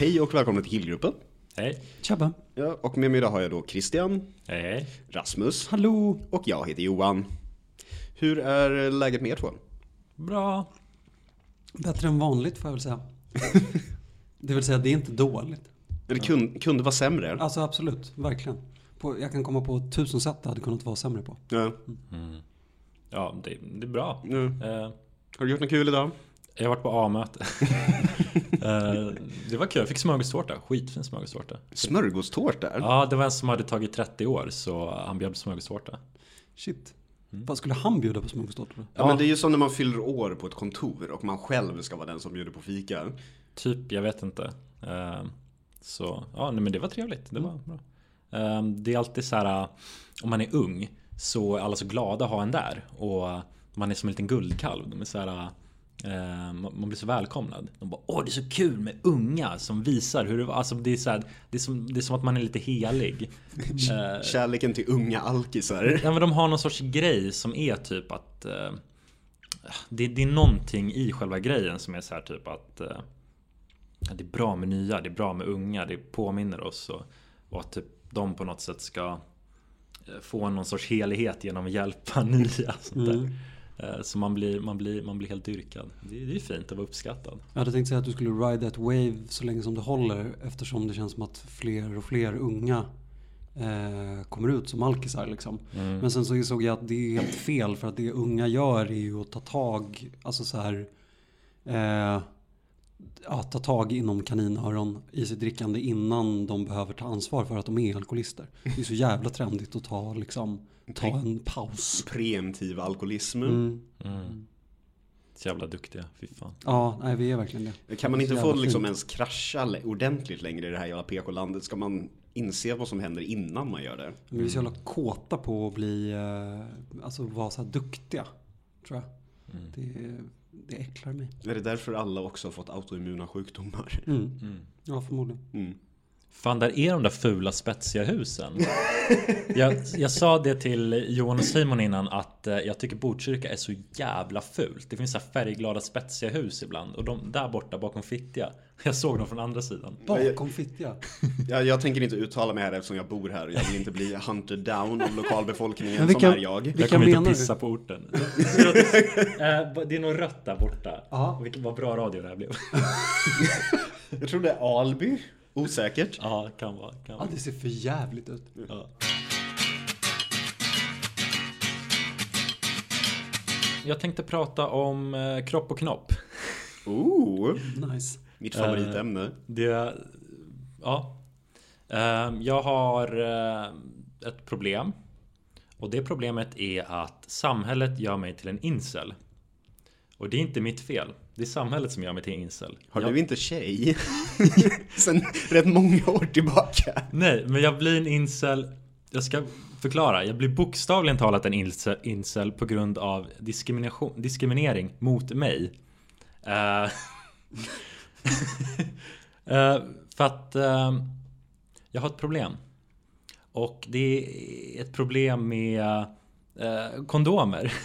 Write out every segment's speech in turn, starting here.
Hej och välkomna till Killgruppen. Hej. Tjabba. Ja, och med mig idag har jag då Christian, Hej, hej. Rasmus Hallå. och jag heter Johan. Hur är läget med er två? Bra. Bättre än vanligt får jag väl säga. Det vill säga, det är inte dåligt. Det kunde, kunde vara sämre. Alltså absolut, verkligen. På, jag kan komma på tusen sätt det hade kunnat vara sämre på. Ja. Ja, det, det är bra. Ja. Eh, Har du gjort något kul idag? Jag har varit på A-möte. Eh, det var kul, jag fick smörgåstårta. Skitfin smörgåstårta. Smörgåstårta? Ja, det var en som hade tagit 30 år så han bjöd på smörgåstårta. Shit. Vad skulle han bjuda på smörgåstårta då? Ja, men det är ju som när man fyller år på ett kontor och man själv ska vara den som bjuder på fika. Typ, jag vet inte. Eh, så, ja, nej, men det var trevligt. Det var bra. Eh, det är alltid så här, om man är ung så är alla så glada att ha en där. Och man är som en liten guldkalv. De är så här, man blir så välkomnad. De bara Åh det är så kul med unga som visar hur det var. Alltså det är, så här, det är, som, det är som att man är lite helig. Eh, Kärleken till unga alkisar. Ja men de har någon sorts grej som är typ att eh, det, det är någonting i själva grejen som är så här typ att eh, Det är bra med nya, det är bra med unga, det påminner oss och, och att typ de på något sätt ska eh, Få någon sorts helighet genom att hjälpa nya sånt där. Mm. Eh, Så man blir, man, blir, man blir helt dyrkad. Det, det är fint att vara uppskattad. Jag hade tänkt säga att du skulle ride that wave så länge som det håller eftersom det känns som att fler och fler unga eh, kommer ut som alkisar liksom. Mm. Men sen så insåg jag att det är helt fel för att det unga gör är ju att ta tag, alltså så här eh, ja, ta tag inom kaninöron i sitt drickande innan de behöver ta ansvar för att de är alkoholister. Det är så jävla trendigt att ta, liksom, ta en paus. Preemptiv alkoholism. Mm. Mm. Så jävla duktiga, fy fan. Ja, nej vi är verkligen det. Kan man är inte få liksom fint. ens krascha ordentligt längre i det här jävla PK-landet? Ska man inse vad som händer innan man gör det? Men vi är så jävla kåta på att bli, eh, alltså vara så här duktiga. Tror jag. Mm. Det, det äcklar mig. Är det därför alla också har fått autoimmuna sjukdomar? Mm. Mm. Ja, förmodligen. Mm. Fan, där är de där fula spetsiga husen. jag, jag sa det till Johan och Simon innan att eh, jag tycker Botkyrka är så jävla fult. Det finns så här färgglada spetsiga hus ibland och de där borta bakom Fittja. Jag såg dem från andra sidan. Bakom Fittja. Jag, jag tänker inte uttala mig här eftersom jag bor här. Jag vill inte bli hunted down av lokalbefolkningen vilka- som är jag. Vilka jag kommer inte menar du? pissa på orten. Eh, det är nog rött där borta. Vilket vad bra radio det här blev. Jag tror det är Alby. Osäkert. Ja, kan vara. Kan Ja, vara. det ser för jävligt ut. Ja. Jag tänkte prata om eh, kropp och knopp. Ooh, Nice. mitt favoritämne. Det, ja. Ehm, Jag har eh, ett problem. Och det problemet är att samhället gör mig till en incel. Och det är inte mitt fel. Det är samhället som gör mig till incel. Har jag, du inte tjej? Sen rätt många år tillbaka. Nej, men jag blir en incel. Jag ska förklara. Jag blir bokstavligen talat en incel, incel på grund av diskrimination, diskriminering mot mig. Eh, eh, för att eh, jag har ett problem. Och det är ett problem med kondomer.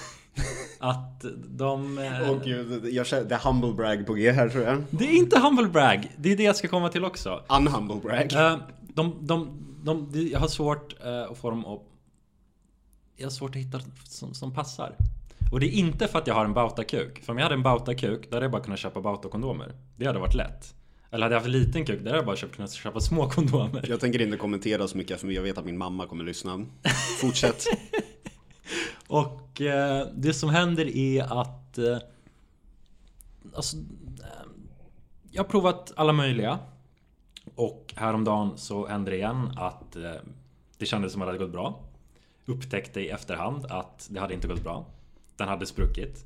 att de... eh, Åh gud, jag känner, det är humble brag på G här tror jag. det är inte humble brag. Det är det jag ska komma till också. Unhumble brag. Eh, de, de, de, de, jag har svårt eh, att få dem att... Jag har svårt att hitta som, som passar. Och det är inte för att jag har en bautakuk. För om jag hade en bautakuk, då hade jag bara kunnat köpa bautakondomer. Det hade varit lätt. Eller hade jag haft en liten kuk, då hade jag bara köpt, kunnat köpa små kondomer. Jag tänker inte kommentera så mycket för jag vet att min mamma kommer lyssna. Fortsätt. Och eh, det som händer är att... Eh, alltså, eh, jag har provat alla möjliga. Och häromdagen så hände det igen att eh, det kändes som att det hade gått bra. Upptäckte i efterhand att det hade inte gått bra. Den hade spruckit.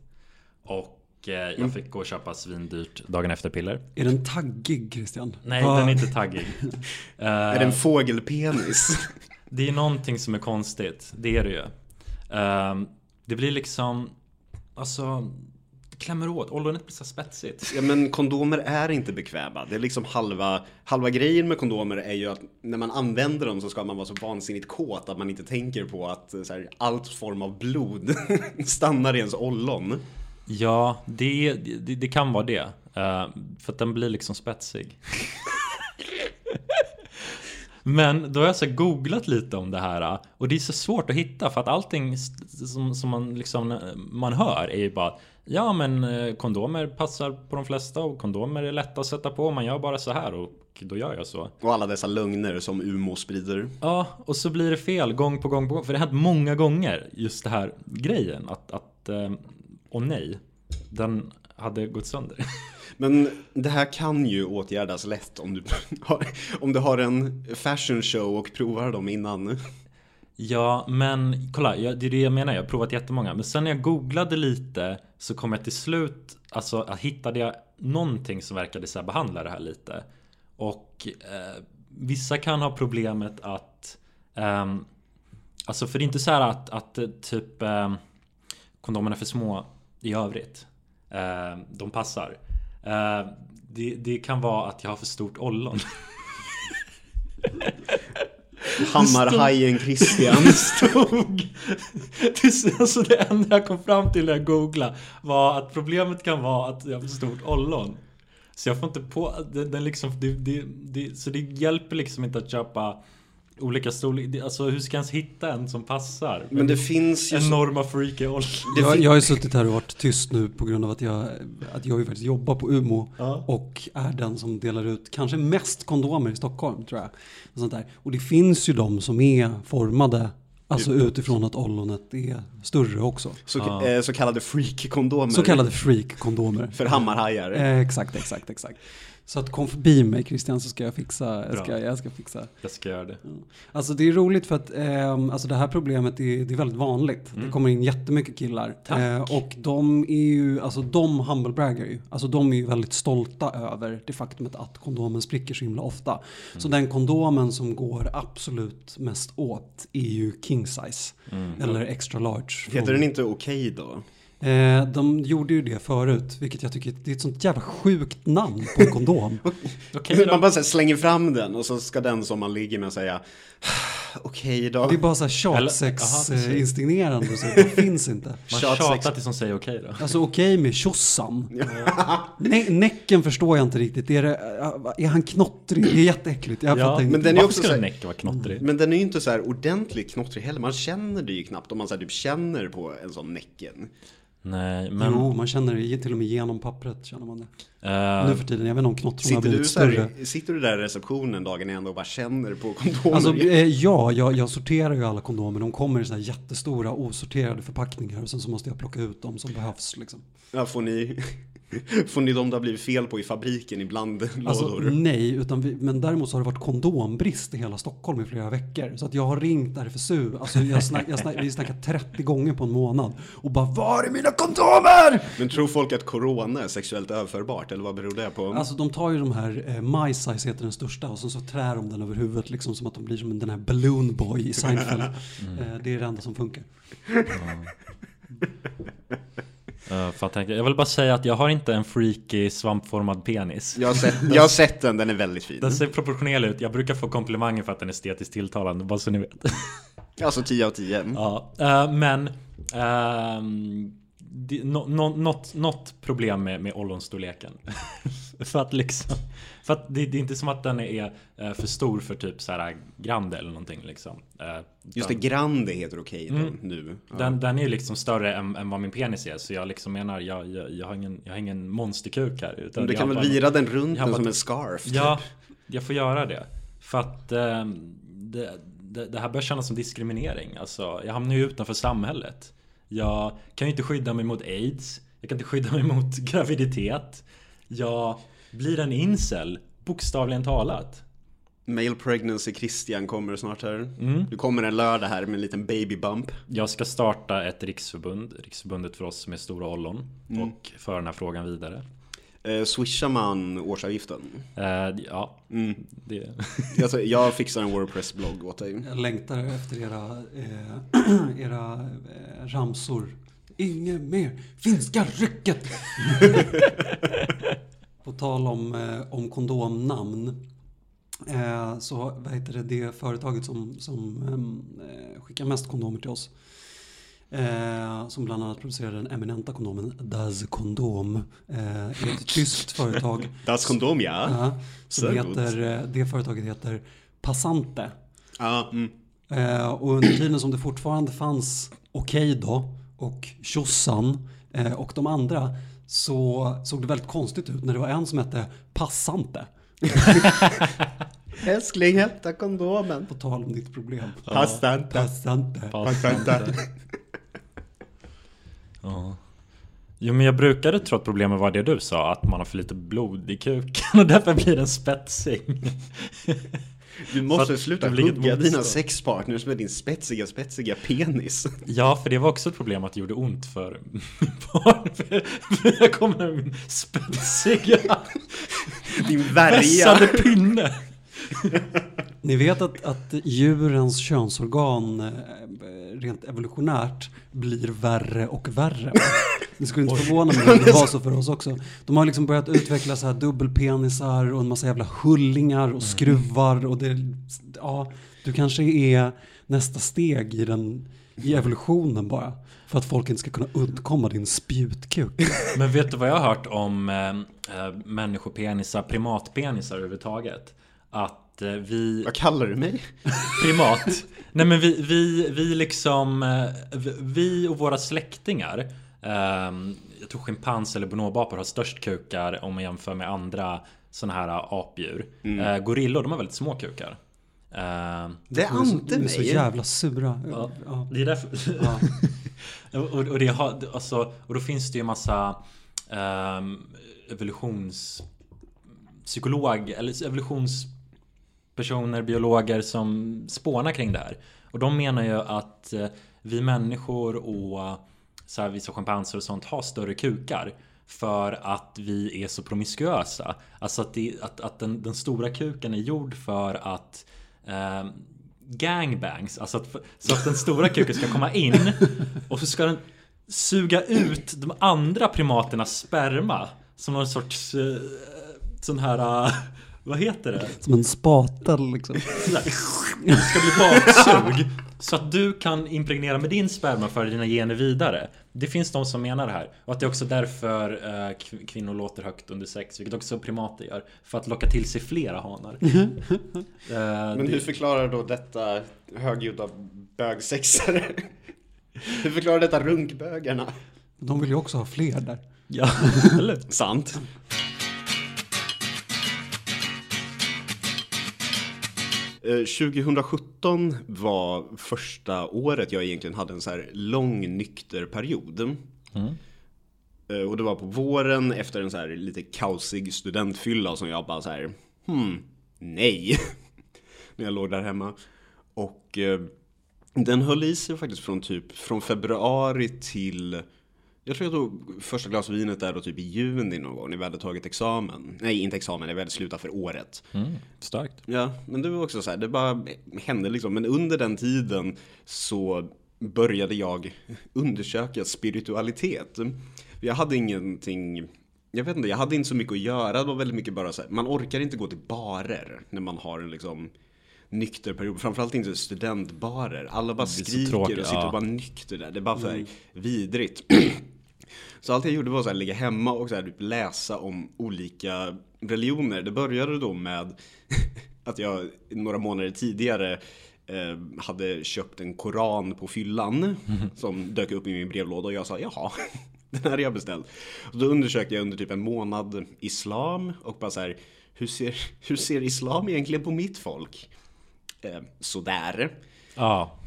Och eh, jag fick gå och köpa svindyrt dagen efter piller. Är den taggig Christian? Nej, Ja. den är inte taggig. Eh, Är det en fågelpenis? Det är någonting som är konstigt. Det är det ju. Ehm, det blir liksom... Alltså... Det klämmer åt. Ollonet blir så spetsigt. Ja men kondomer är inte bekväma. Det är liksom halva, halva grejen med kondomer är ju att när man använder dem så ska man vara så vansinnigt kåt att man inte tänker på att så här, allt form av blod stannar i ens ollon. Ja, det, det, det kan vara det. Ehm, för att den blir liksom spetsig. Men då har jag så googlat lite om det här och det är så svårt att hitta för att allting som, som man liksom man hör är ju bara Ja men eh, kondomer passar på de flesta och kondomer är lätta att sätta på. Man gör bara så här och då gör jag så. Och alla dessa lögner som Umo sprider. Ja, och så blir det fel gång på gång på gång. För det har hänt många gånger just det här grejen att, att eh, åh nej, den hade gått sönder. Men det här kan ju åtgärdas lätt om du har, om du har en fashion show och provar dem innan. Ja, men kolla, jag, det är det jag menar. Jag har provat jättemånga. Men sen när jag googlade lite så kom jag till slut, alltså hittade jag någonting som verkade så här behandla det här lite. Och eh, vissa kan ha problemet att, eh, alltså för det är inte så här att, att eh, typ eh, kondomerna är för små i övrigt. Eh, de passar. Eh, det, det kan vara att jag har för stort ollon. Hammarhajen Christian. stod det, alltså det enda jag kom fram till när jag googlade var att problemet kan vara att jag har för stort ollon. Så jag får inte på den, den liksom, det, det, det, så det hjälper liksom inte att köpa olika storlekar. Alltså hur ska jag ens hitta en som passar? Men det finns ju... så- Enorma freaky Jag, jag har ju suttit här och varit tyst nu på grund av att jag, att jag ju faktiskt jobbar på Umo Ja. och är den som delar ut kanske mest kondomer i Stockholm tror jag. Och, sånt där. och det finns ju de som är formade alltså utifrån att ollonet är större också. Så, Ja. eh, så kallade freak-kondomer. Så kallade freak-kondomer. För hammarhajar. Eh, exakt, exakt, exakt. Så att kom förbi mig Christian så ska jag fixa, jag ska, jag ska fixa. Jag ska göra det. Alltså det är roligt för att ehm, alltså det här problemet är, det är väldigt vanligt. Det kommer in jättemycket killar. Mm. Eh, och de är ju, alltså de humble braggar ju. Alltså de är ju väldigt stolta över det faktumet att kondomen spricker så himla ofta. Så Mm. den kondomen som går absolut mest åt är ju king size. Mm. Eller extra large. Heter den inte okej då? Eh, de gjorde ju det förut, vilket jag tycker det är ett sånt jävla sjukt namn på en kondom. Okej Man bara slänger fram den och så ska den som man ligger med säga okej då. Det är bara så här tjatsex-instignerande, så det finns inte. Man Tjat tjatar sex. tills de säger okej då. Alltså okej med tjossan. Nä- Näcken förstår jag inte riktigt. Är, det, är han knottrig? Det är jätteäckligt. Jag Ja, men den är Varför också ska så en här- näck vara knottrig? Men den är ju inte så här ordentligt knottrig heller. Man känner det ju knappt om man så här, typ känner på en sån näcken. Nej, men... Jo, man känner det till och med genom pappret. Känner man det. eh, nu för tiden, jag vet inte om knottrorna har Sitter du, blivit större. här, sitter du där i receptionen dagen ända och bara känner på kondomer? Alltså, eh, ja, jag, jag sorterar ju alla kondomer. De kommer i såna här jättestora osorterade förpackningar. Och sen så måste jag plocka ut dem som behövs. Liksom. ja, får, ni, får ni de det har blivit fel på i fabriken ibland Alltså lådor? nej, utan vi, men däremot så har det varit kondombrist i hela Stockholm i flera veckor. Så att jag har ringt RFSU, alltså jag snack, jag snack, vi snackar 30 gånger på en månad. Och bara var är mina kondomer? Men tror folk att corona är sexuellt överförbart eller vad beror det på? Alltså de tar ju de här, eh, My Size heter den största och sen så trär de den över huvudet liksom som att de blir som den här Balloon Boy i Seinfeld. Eh, det är det enda som funkar. eh, för att tänka, jag vill bara säga att jag har inte en freaky svampformad penis. jag, har sett, jag har sett den, den är väldigt fin. Den ser proportionell ut. Jag brukar få komplimanger för att den är estetiskt tilltalande, bara så ni vet. Alltså 10 av 10. Ja, eh, men... ehm, något, något problem med, med ollonstorleken. för att liksom... För att det, det är inte som att den är eh, för stor för typ så här grande eller någonting liksom. Eh, Just det, den, grande heter okej då, Mm. nu. Ja. den, den är ju liksom större än, än vad min penis är. Så jag liksom menar, jag, jag, jag, har, ingen, jag har ingen monsterkuk här. Utan Men du kan väl vira den runt den som en scarf? typ. Ja, jag får göra det. För att ehm, det, det, det här börjar kännas som diskriminering. Alltså, jag hamnar ju utanför samhället. Jag kan ju inte skydda mig mot aids. Jag kan inte skydda mig mot graviditet. Jag blir en incel, bokstavligen talat. Male pregnancy Christian kommer snart här. Mm. Du kommer en lördag här med en liten baby bump. Jag ska starta ett riksförbund, Riksförbundet för oss med stora ollon. Och föra den här frågan vidare. Eh, swishar man årsavgiften? Eh, ja, Mm. det... Alltså, jag fixar en Wordpress-blogg åt dig. Jag längtar efter era, eh, era eh, ramsor. Inget mer finska rycket. På tal om, eh, om kondomnamn. Eh, så vad heter det, det företaget som, som ehm, eh, skickar mest kondomer till oss. Eh, som bland annat producerar den eminenta kondomen Das Kondom. Eh, är ett tyskt företag Das Kondom ja. Ja, som heter, eh, det företaget heter Passante. Ja, mm. Eh, och under tiden som det fortfarande fanns Okej då och Tjossan eh, och de andra så såg det väldigt konstigt ut när det var en som hette Passante. Älskling, hämta kondomen. På tal om ditt problem. Passa inte. Passante. Passa inte. Ja. Jo men jag brukade tro att problemet var det du sa, att man har för lite blod i kuken och därför blir den spetsig. Du måste sluta hugga dina sexpartners med din spetsiga, spetsiga penis. Ja, för det var också ett problem att det gjorde ont för. För för jag kommer med min spetsiga, Din värja. vässade pinne. Ni vet att, att djurens könsorgan eh, rent evolutionärt blir värre och värre. Det skulle inte förvåna mig om det var så för oss också. De har liksom börjat utveckla så här dubbelpenisar och en massa jävla hullingar och skruvar och det, ja, du kanske är nästa steg i, den, i evolutionen bara. För att folk inte ska kunna undkomma din spjutkuk. Men vet du vad jag har hört om eh, människopenisar, primatpenisar överhuvudtaget? Att eh, vi... Vad kallar du mig? Primat. Nej men vi, vi, vi liksom, eh, vi- och våra släktingar. ehm, jag tror schimpans eller bonobapor har störst kukar om man jämför med andra sådana här apdjur. Eh, gorillor, de har väldigt små kukar. Ehm, Det är så, inte de är så mig. jävla sura. Ja. Ja. det är därför... Ja. och, och, det har, alltså, och då finns det ju massa um, evolutions... Psykolog, eller Personer, biologer som spånar kring det här. Och de menar ju att eh, vi människor och så här, vissa schimpanser och sånt har större kukar. För att vi är så promiskuösa. Alltså att, det, att, att den, den stora kuken är gjord för att eh, gangbangs. Alltså att, så att den stora kuken ska komma in och så ska den suga ut de andra primaternas sperma. Som någon sorts eh, sån här, eh, vad heter det? Som en spatel liksom. Det ska bli baksug. Så att du kan impregnera med din sperma för dina gener vidare. Det finns de som menar det här. Och att det är också därför eh, kv- kvinnor låter högt under sex. Vilket också primater gör. För att locka till sig flera hanar. Eh, Men hur förklarar då detta högljudda bögsexare? Hur förklarar detta runkbögarna? De vill ju också ha fler där. Ja, eller? Sant. 2017 var första året jag egentligen hade en så här lång nykter period. Mm. Eh, Och det var på våren efter en så här lite kaosig studentfylla som jag bara så här, hmm, nej. När jag låg där hemma. Och eh, den höll i sig faktiskt från typ från februari till jag tror jag tog första glas vinet där då typ i juni någon gång när vi hade tagit examen. Nej, inte examen, när vi hade slutat för året. Mm, starkt. Ja, men det var också så här, det bara hände liksom. Men under den tiden så började jag undersöka spiritualitet. Jag hade ingenting, jag vet inte, jag hade inte så mycket att göra. Det var väldigt mycket bara så här, man orkar inte gå till barer när man har en liksom nykter period. Framförallt inte studentbarer. Alla bara skriker tråkigt, och sitter ja. och bara nykter där. Det är bara för vidrigt. Så allt jag gjorde var att ligga hemma och så här, typ läsa om olika religioner. Det började då med att jag några månader tidigare eh, hade köpt en koran på fyllan som dök upp i min brevlåda och jag sa jaha, den här har jag beställt. Och då undersökte jag under typ en månad islam och bara så här, hur ser, hur ser islam egentligen på mitt folk? Eh, sådär. Ja.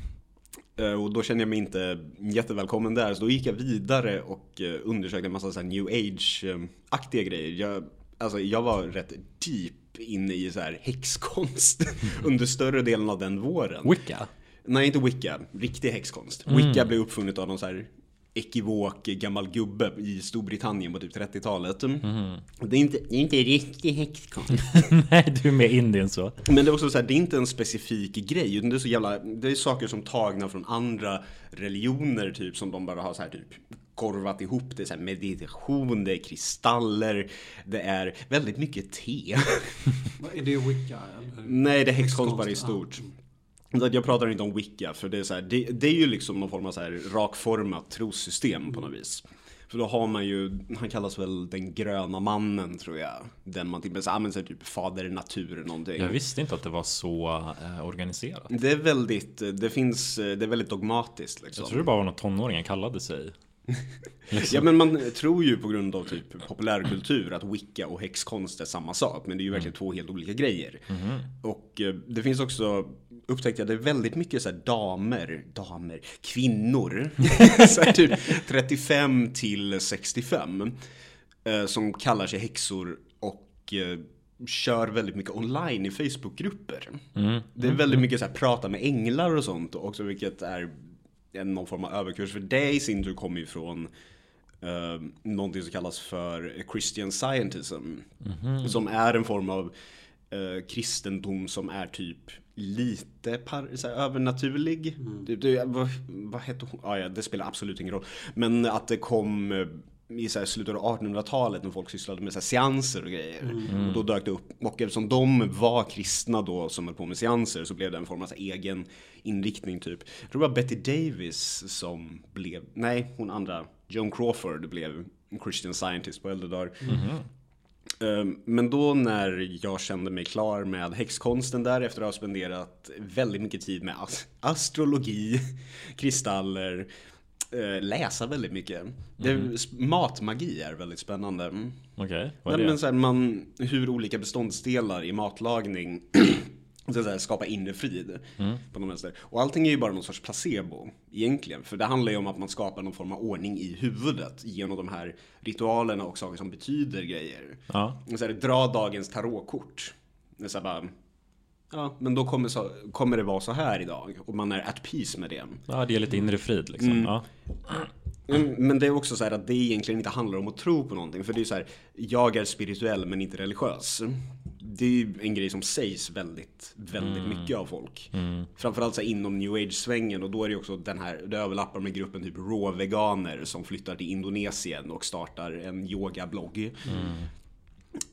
Eh, Och då kände jag mig inte jättevälkommen där. Så då gick jag vidare och eh, undersökte en massa så new age-aktiga grejer. Jag, alltså, jag var rätt deep inne i så här häxkonst under större delen av den våren. Wicca. Nej, inte wicca. Riktig häxkonst. Wicca blev uppfunnet av någon så här ekivok gammal gubbe i Storbritannien på typ 30-talet. Det, är inte, det är inte riktig häxkonst. Nej, du är med Indien så. Men det är också så här, det är inte en specifik grej, utan det är så jävla, det är saker som tagna från andra religioner typ, som de bara har så här typ korvat ihop. Det är så här meditation, det är kristaller, det är väldigt mycket te. Är det wicca? Eller? Nej, det är häxkonst bara i stort. Jag pratar inte om wicca, för det är, så här, det, det är ju liksom någon form av så här rakformat trossystem på något vis. För då har man ju, han kallas väl den gröna mannen tror jag. Den man med använder sig typ fader natur någonting. Jag visste inte att det var så eh, organiserat. Det är väldigt, det finns, det är väldigt dogmatiskt liksom. Jag tror det bara var något tonåringen kallade sig. Ja men man tror ju på grund av typ populärkultur att wicca och häxkonst är samma sak. Men det är ju verkligen två helt olika grejer. Och eh, det finns också upptäckte jag det är väldigt mycket så damer, damer, kvinnor. så typ 35 till 65. eh, Som kallar sig häxor och eh, kör väldigt mycket online i Facebookgrupper. Det är väldigt mycket så här prata med änglar och sånt också, vilket är en, någon form av överkurs. För det i sin tur kommer ju från eh, någonting som kallas för Christian Scientism. Som är en form av eh, kristendom som är typ lite par, så här, övernaturlig. Det, det, vad, vad hette hon? Ah, ja, det spelar absolut ingen roll. Men att det kom eh, i så här, slutet av 1800-talet när folk sysslade med så här, seanser och grejer. Och då dök det upp, och eftersom de var kristna då som höll på med seanser så blev det en form av så egen inriktning typ. Jag tror det var Betty Davis som blev, nej hon andra, Joan Crawford blev en Christian Scientist på äldre dagar. Ehm, Men då när jag kände mig klar med häxkonsten där efter att ha spenderat väldigt mycket tid med as- astrologi, kristaller, eh, läsa väldigt mycket. Det, matmagi är väldigt spännande. Mm. Okej, vad är Nej, det? men så här, man, hur olika beståndsdelar i matlagning så skapar inre frid. På något vänster. Och allting är ju bara någon sorts placebo egentligen. För det handlar ju om att man skapar någon form av ordning i huvudet genom de här ritualerna och saker som betyder grejer. Ja. Så här, dra dagens tarotkort. Så här bara, ja, men då kommer, så, kommer det vara så här idag. Och man är at peace med det. ja, det är lite inre frid liksom. Ja. Mm, Men det är också så här att det egentligen inte handlar om att tro på någonting. För det är så här, jag är spirituell men inte religiös. Det är ju en grej som sägs väldigt, väldigt mycket av folk. Framförallt så här inom new age-svängen och då är det också den här, det överlappar med gruppen typ raw-veganer som flyttar till Indonesien och startar en yogablogg.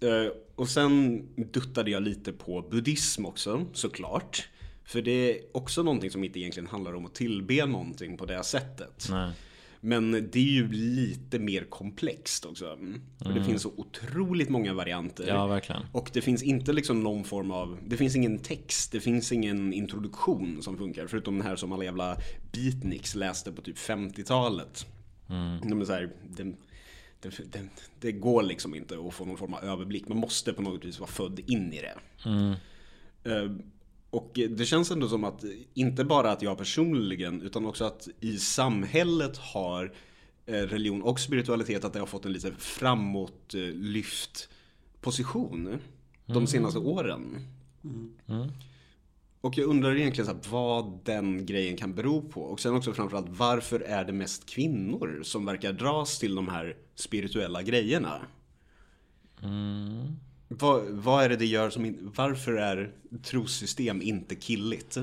Eh, och sen duttade jag lite på buddhism också, såklart. För det är också någonting som inte egentligen handlar om att tillbe någonting på det sättet. Nej. Men det är ju lite mer komplext också. För det finns så otroligt många varianter. ja, verkligen. Och det finns inte liksom någon form av, det finns ingen text, det finns ingen introduktion som funkar. Förutom den här som alla jävla beatniks läste på typ 50-talet. De är så här, det, det, det, det går liksom inte att få någon form av överblick. Man måste på något vis vara född in i det. Eh, Och det känns ändå som att inte bara att jag personligen utan också att i samhället har eh, religion och spiritualitet att det har fått en lite framåtlyft position de senaste åren. Och jag undrar egentligen så här, vad den grejen kan bero på. Och sen också framförallt varför är det mest kvinnor som verkar dras till de här spirituella grejerna? Vad, vad är det det gör som Varför är trossystem inte killigt?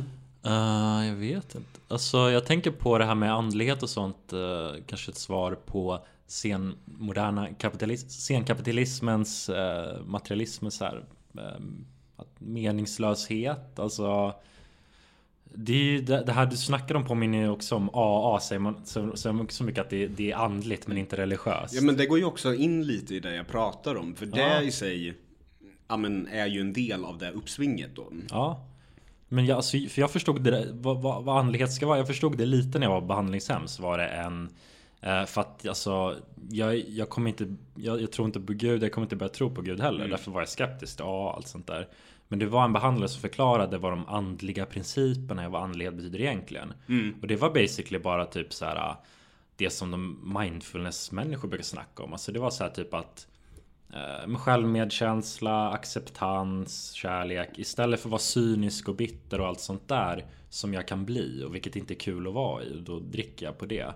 Uh, jag vet inte. Alltså jag tänker på det här med andlighet och sånt. Uh, kanske ett svar på sen moderna kapitalis- senkapitalismens uh, materialismens så här, um, att meningslöshet. Alltså det, är ju det, det här du snackar om påminner ju också om AA säger man så, så, så mycket att det, det är andligt men inte religiöst. Ja men det går ju också in lite i det jag pratar om. För det Ja. i sig ja, men, är ju en del av det uppsvinget då. Ja. Men jag, alltså, för jag förstod det vad, vad, vad andlighet ska vara. Jag förstod det lite när jag var behandlingshem. Så var det en... Eh, för att alltså, jag, jag kommer inte... Jag, jag tror inte på Gud, jag kommer inte börja tro på Gud heller. Därför var jag skeptisk till ja, allt sånt där. Men det var en behandlare som förklarade vad de andliga principerna och vad andlighet betyder egentligen. Och det var basically bara typ så här det som de mindfulness-människor brukar snacka om. Alltså det var så här typ att med självmedkänsla, acceptans, kärlek. Istället för att vara cynisk och bitter och allt sånt där som jag kan bli och vilket inte är kul att vara i. Då dricker jag på det.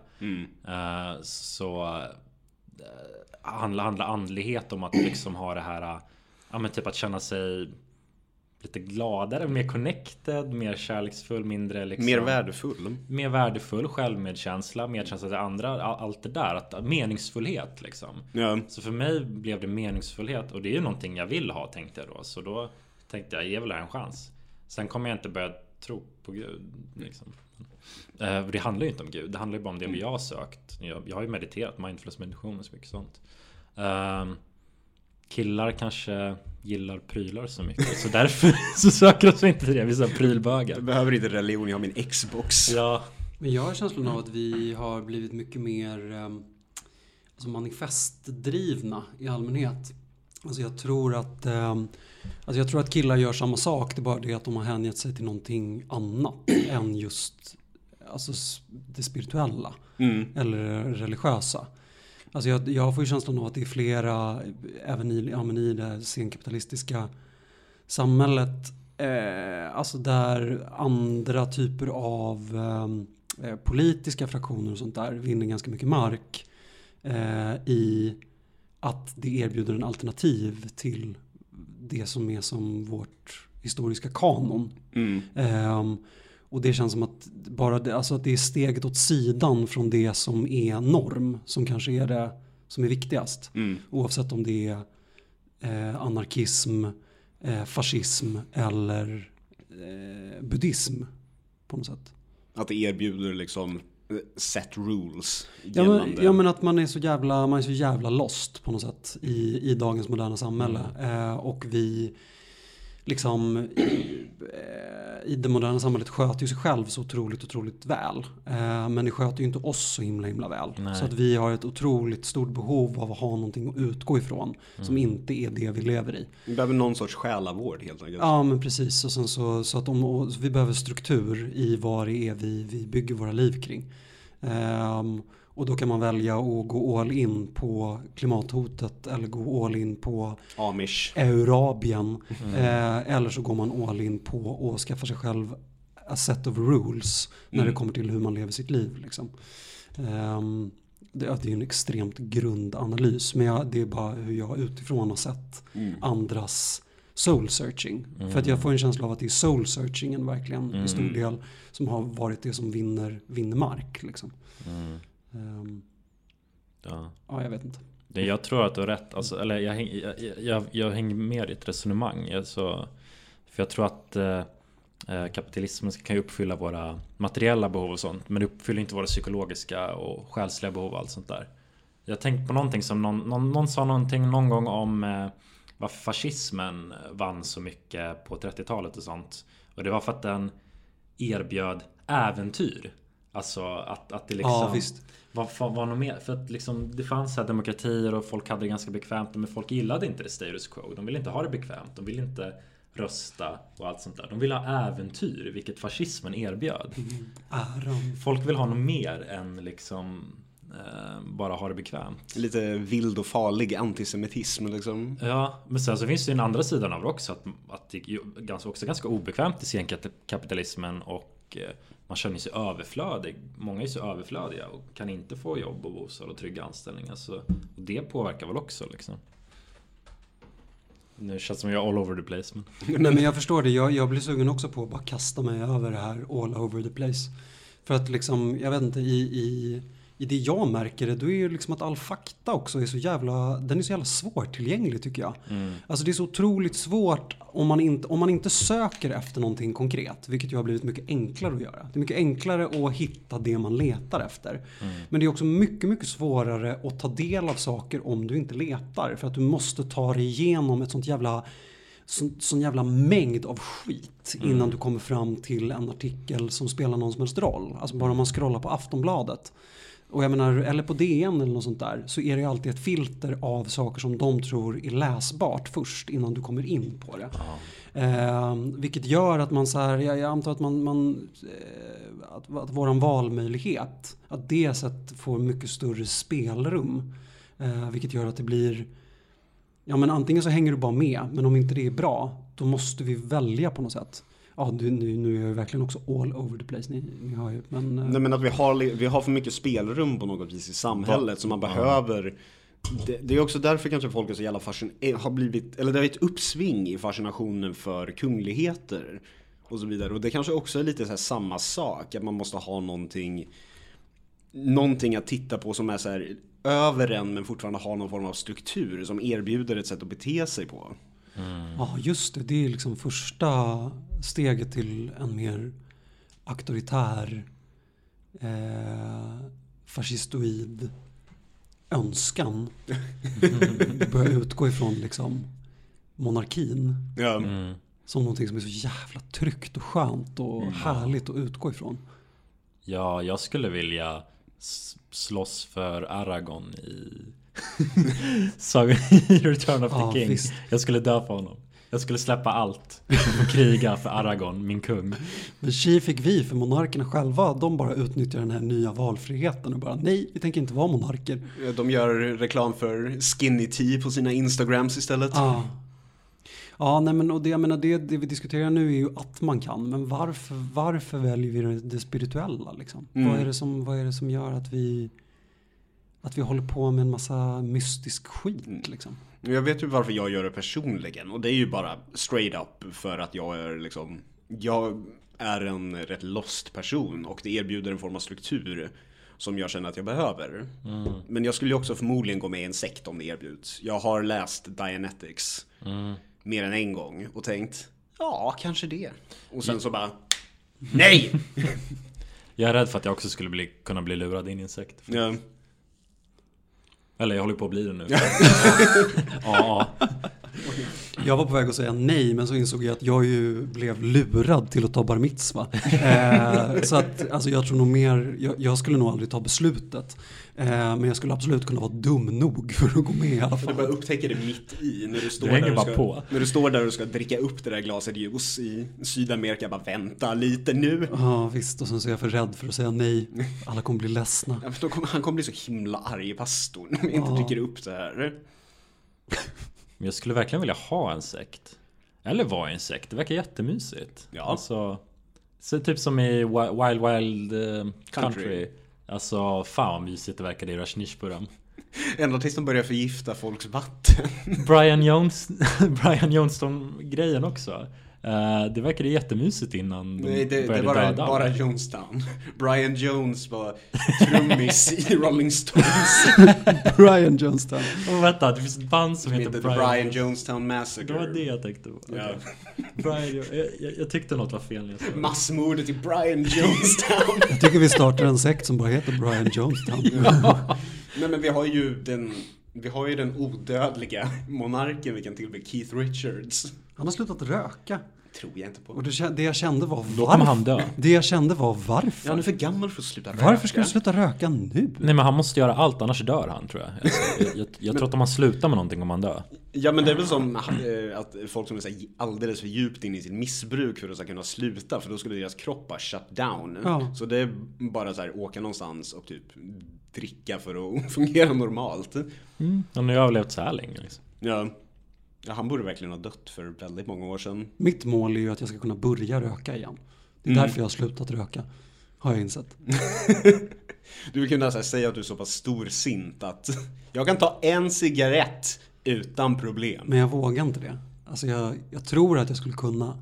Eh, så eh, handlar, handlar andlighet om att liksom ha det här, eh, ja men typ att känna sig lite gladare, mer connected, mer kärleksfull, mindre liksom Mer värdefull. mer värdefull självmedkänsla, medkänsla till andra, all- allt det där. Att, meningsfullhet liksom. Ja. Så för mig blev det meningsfullhet och det är ju någonting jag vill ha tänkte jag då. Så då tänkte jag, ge väl det här en chans. Sen kommer jag inte börja tro på Gud. Liksom. Eh, det handlar ju inte om Gud, det handlar ju bara om det vi har sökt. Jag, jag har ju mediterat, mindfulness meditation och så mycket sånt. Killar kanske gillar prylar så mycket. Så därför så söker de inte till det. Vi är prylbögar. Jag behöver inte religion, jag har min Xbox. Ja. Men jag har känslan av att vi har blivit mycket mer um, alltså manifestdrivna i allmänhet. Alltså jag tror att um, alltså jag tror att killar gör samma sak. Det är bara det att de har hängett sig till någonting annat än just alltså det spirituella. Mm. Eller religiösa. Alltså jag, jag får ju känslan av att det är flera, även i, ja, men i det senkapitalistiska samhället, eh, alltså där andra typer av eh, politiska fraktioner och sånt där vinner ganska mycket mark eh, i att det erbjuder en alternativ till det som är som vårt historiska kanon. Mm. Och det känns som att, bara det, alltså att det är steget åt sidan från det som är norm som kanske är det som är viktigast. Mm. Oavsett om det är eh, anarkism, eh, fascism eller eh, buddhism på något sätt. Att det erbjuder liksom eh, set rules. Ja men, ja men, att man är så jävla, man är så jävla lost på något sätt i, i dagens moderna samhälle. Mm. Eh, och vi liksom i, i det moderna samhället sköter ju sig själv så otroligt, otroligt väl. Eh, men det sköter ju inte oss så himla, himla väl. Nej. Så att vi har ett otroligt stort behov av att ha någonting att utgå ifrån. Mm. Som inte är det vi lever i. Vi behöver någon sorts själavård helt enkelt. Ja men precis. Och sen så, så att om, så vi behöver struktur i vad det är vi, vi bygger våra liv kring. Um, och då kan man välja att gå all in på klimathotet eller gå all in på Amish. Eurabien. Mm. Eh, eller så går man all in på att skaffa sig själv a set of rules när mm. det kommer till hur man lever sitt liv. Liksom. Um, det, det, är en extremt grundanalys men jag, det är bara hur jag utifrån har sett mm. andras soul searching. Mm. För att jag får en känsla av att det är soul searchingen verkligen i stor mm. del som har varit det som vinner, vinner mark. Liksom. Mm. Um, ja. ja, jag vet inte. Jag tror att du har rätt. Alltså, eller jag, jag, jag, jag hänger med i ditt resonemang. Alltså, för jag tror att eh, eh, kapitalismen kan ju uppfylla våra materiella behov och sånt. Men det uppfyller inte våra psykologiska och själsliga behov och allt sånt där. Jag har tänkt på någonting som någon, någon, någon sa någonting någon gång om eh, varför fascismen vann så mycket på 30-talet och sånt. Och det var för att den erbjöd äventyr. Alltså att, att det liksom... Ja, visst. Vad var, var något mer? För att liksom, det fanns här demokratier och folk hade det ganska bekvämt. Men folk gillade inte det status quo. De ville inte ha det bekvämt. De ville inte rösta och allt sånt där. De ville ha äventyr, vilket fascismen erbjöd. Mm. Folk vill ha något mer än liksom eh, bara ha det bekvämt. Lite vild och farlig antisemitism liksom. Ja, men sen så finns det ju den andra sidan av det också. Att, att det är också ganska obekvämt i senkapitalismen och eh, man känner sig överflödig. Många är så överflödiga och kan inte få jobb och bostad och trygga anställningar. Så, och det påverkar väl också liksom. Nu känns det som jag är all over the place. Men... Nej men jag förstår det. Jag, jag blir sugen också på att bara kasta mig över det här all over the place. För att liksom, jag vet inte, i, i i det jag märker det, då är ju liksom att all fakta också är så jävla, den är så jävla svårtillgänglig tycker jag. Mm. Alltså det är så otroligt svårt om man, inte, om man inte söker efter någonting konkret, vilket ju har blivit mycket enklare att göra. Det är mycket enklare att hitta det man letar efter. Mm. Men det är också mycket, mycket svårare att ta del av saker om du inte letar. För att du måste ta dig igenom ett sånt jävla sån, sån jävla mängd av skit mm. innan du kommer fram till en artikel som spelar någon som helst roll. Alltså bara om man scrollar på Aftonbladet och jag menar, eller på DN eller något sånt där, så är det ju alltid ett filter av saker som de tror är läsbart först innan du kommer in på det. Eh, vilket gör att man så här, jag, jag antar att man, man eh, att, att våran valmöjlighet, att det sätt får mycket större spelrum. Eh, vilket gör att det blir, ja men antingen så hänger du bara med, men om inte det är bra, då måste vi välja på något sätt ja, nu, nu är jag verkligen också all over the place. Ni, ni har ju, men, eh, Nej men att vi har, vi har för mycket spelrum på något vis i samhället som man behöver det, det, är också därför kanske folk är så jävla fascinerade, eh, har blivit, eller det är ett uppsving i fascinationen för kungligheter och så vidare. Och det kanske också är lite så samma sak, att man måste ha någonting, någonting att titta på som är så här över en men fortfarande har någon form av struktur som erbjuder ett sätt att bete sig på. Mm. Ja, just det. Det är liksom första steget till en mer auktoritär, eh, fascistoid önskan börjar utgå ifrån liksom monarkin Ja. Mm. som någonting som är så jävla tryggt och skönt och härligt att utgå ifrån. Ja, jag skulle vilja slåss för Aragorn i Saga i Return of the Ja, King. visst. Jag skulle dö för honom. Jag skulle släppa allt och kriga för Aragorn, min kung. Men tji fick vi, för monarkerna själva, de bara utnyttjar den här nya valfriheten och bara nej, vi tänker inte vara monarker. De gör reklam för skinny tea på sina Instagrams istället. Ja. Ja, nej men och det, jag menar, det, det vi diskuterar nu är ju att man kan, men varför, varför väljer vi det, det spirituella liksom? Mm. Vad, är det som, vad är det som gör att vi, att vi håller på med en massa mystisk skit Mm. liksom? Jag vet ju varför jag gör det personligen och det är ju bara straight up för att jag är liksom Jag är en rätt lost person och det erbjuder en form av struktur som jag känner att jag behöver. Men jag skulle ju också förmodligen gå med i en sekt om det erbjuds. Jag har läst Dianetics mer än en gång och tänkt ja, kanske det. Och sen så bara nej! Jag är rädd för att jag också skulle bli, kunna bli lurad in i en sekt. Ja. Eller jag håller på att bli det nu. ja, Jag var på väg att säga nej, men så insåg jag att jag ju blev lurad till att ta bar mitzva. Eh, så att, alltså jag tror nog mer, jag, jag skulle nog aldrig ta beslutet. Eh, men jag skulle absolut kunna vara dum nog för att gå med i alla Du fall. bara upptäcker det mitt i när du står, Du där, bara ska, på. när du står där och ska dricka upp det där glaset juice i Sydamerika. Bara vänta lite nu. Ja visst, och sen så är jag för rädd för att säga nej. Alla kommer bli ledsna. Ja, kommer, han kommer bli så himla arg, pastorn, om jag inte Ja. dricker upp det här. Men jag skulle verkligen vilja ha en sekt. Eller vara i en sekt. Det verkar jättemysigt. Ja. Alltså, så typ som i Wi- Wild Wild eh, Country. Country. Alltså fan vad mysigt det verkar i Rajneeshpuram. Ända tills de börjar förgifta folks vatten. Brian Jones Brian Johnston-grejen också. Eh, det verkade jättemysigt innan de Nej, det, det började var bara, döda bara. Jonestown. Brian Jones var trummis i Rolling Stones. Brian Johnston. Och vänta, det finns ett band som Som heter heter Brian, Brian Jonestown Massacre. Det var det jag tänkte på. Ja. Brian, jag, jag, jag tyckte något var fel det. Massmordet i Brian Jonestown. Jag tycker vi startar en sekt som bara heter Brian Jonestown. Nej men vi har ju den, vi har ju den odödliga monarken vi kan tillbe, Keith Richards. Han har slutat röka. Tror jag inte på. Och det, jag kände var Då kommer han varför. dö. Det jag kände var Ja, varför. han är för gammal för att sluta röka. Varför ska du sluta röka nu? Nej men han måste göra allt annars dör han tror jag. Alltså, jag, jag, jag tror att om han slutar med någonting om han dör. Ja men det är väl som eh, att folk som är så alldeles för djupt inne i sitt missbruk för att så kunna sluta för då skulle deras kropp bara shut down. Ja. Så det är bara så här åka någonstans och typ dricka för att fungera normalt. Han har ju överlevt så här länge liksom. Ja. Ja, han borde verkligen ha dött för väldigt många år sedan. Mitt mål är ju att jag ska kunna börja röka igen. Det är Mm. därför jag har slutat röka. Har jag insett. Du så här säga att du är så pass storsint att jag kan ta en cigarett utan problem. Men jag vågar inte det. Alltså jag, jag tror att jag skulle kunna.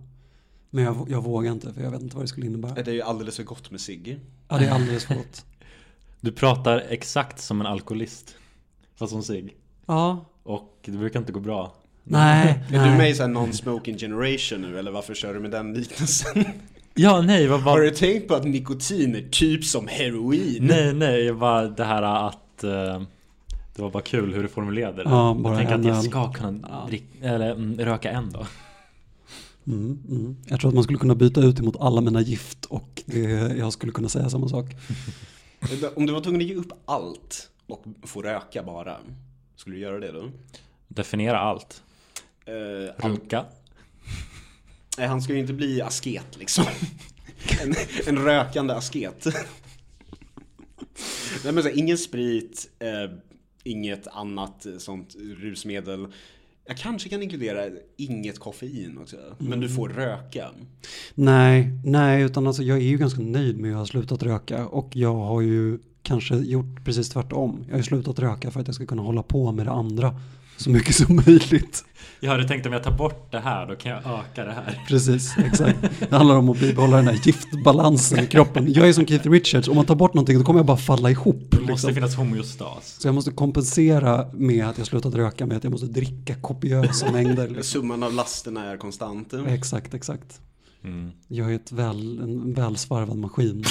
Men jag, jag vågar inte för jag vet inte vad det skulle innebära. Det är ju alldeles för gott med cigg. Ja, det är alldeles för gott. Du pratar exakt som en alkoholist. Fast som sig. Ja, Och det brukar inte gå bra. Nej, Är du nej. med i så här non-smoking generation nu eller varför kör du med den liknelsen? Ja, nej, vad Har var... du tänkt på att nikotin är typ som heroin? Nej, nej, jag bara det här att... eh, det var bara kul hur du formulerade det. Ja, bara jag tänker att jag öl. ska kunna Ja. drick, eller, mm, röka en då. Mm, mm. Jag tror att man skulle kunna byta ut emot alla mina gift och det, jag skulle kunna säga samma sak. Om du var tvungen att ge upp allt och få röka bara, skulle du göra det då? Definiera allt. Eh, Runka. nej, han ska ju inte bli asket liksom. En, en rökande asket. Nej men så, här, ingen sprit, eh, inget annat eh, sånt rusmedel. Jag kanske kan inkludera inget koffein också. Men du får röka. Nej, nej, utan alltså jag är ju ganska nöjd med att jag har slutat röka och jag har ju kanske gjort precis tvärtom. Jag har ju slutat röka för att jag ska kunna hålla på med det andra så mycket som möjligt. Jag hade tänkt om jag tar bort det här, då kan jag öka det här. Precis, exakt. Det handlar om att bibehålla den här giftbalansen i kroppen. Jag är som Keith Richards, om man tar bort någonting då kommer jag bara falla ihop. Det måste Liksom. finnas homeostas. Så jag måste kompensera med att jag slutat röka med att jag måste dricka kopiösa mängder. Liksom. Summan av lasterna är konstant. Exakt, exakt. Jag är ett väl, en välsvarvad maskin.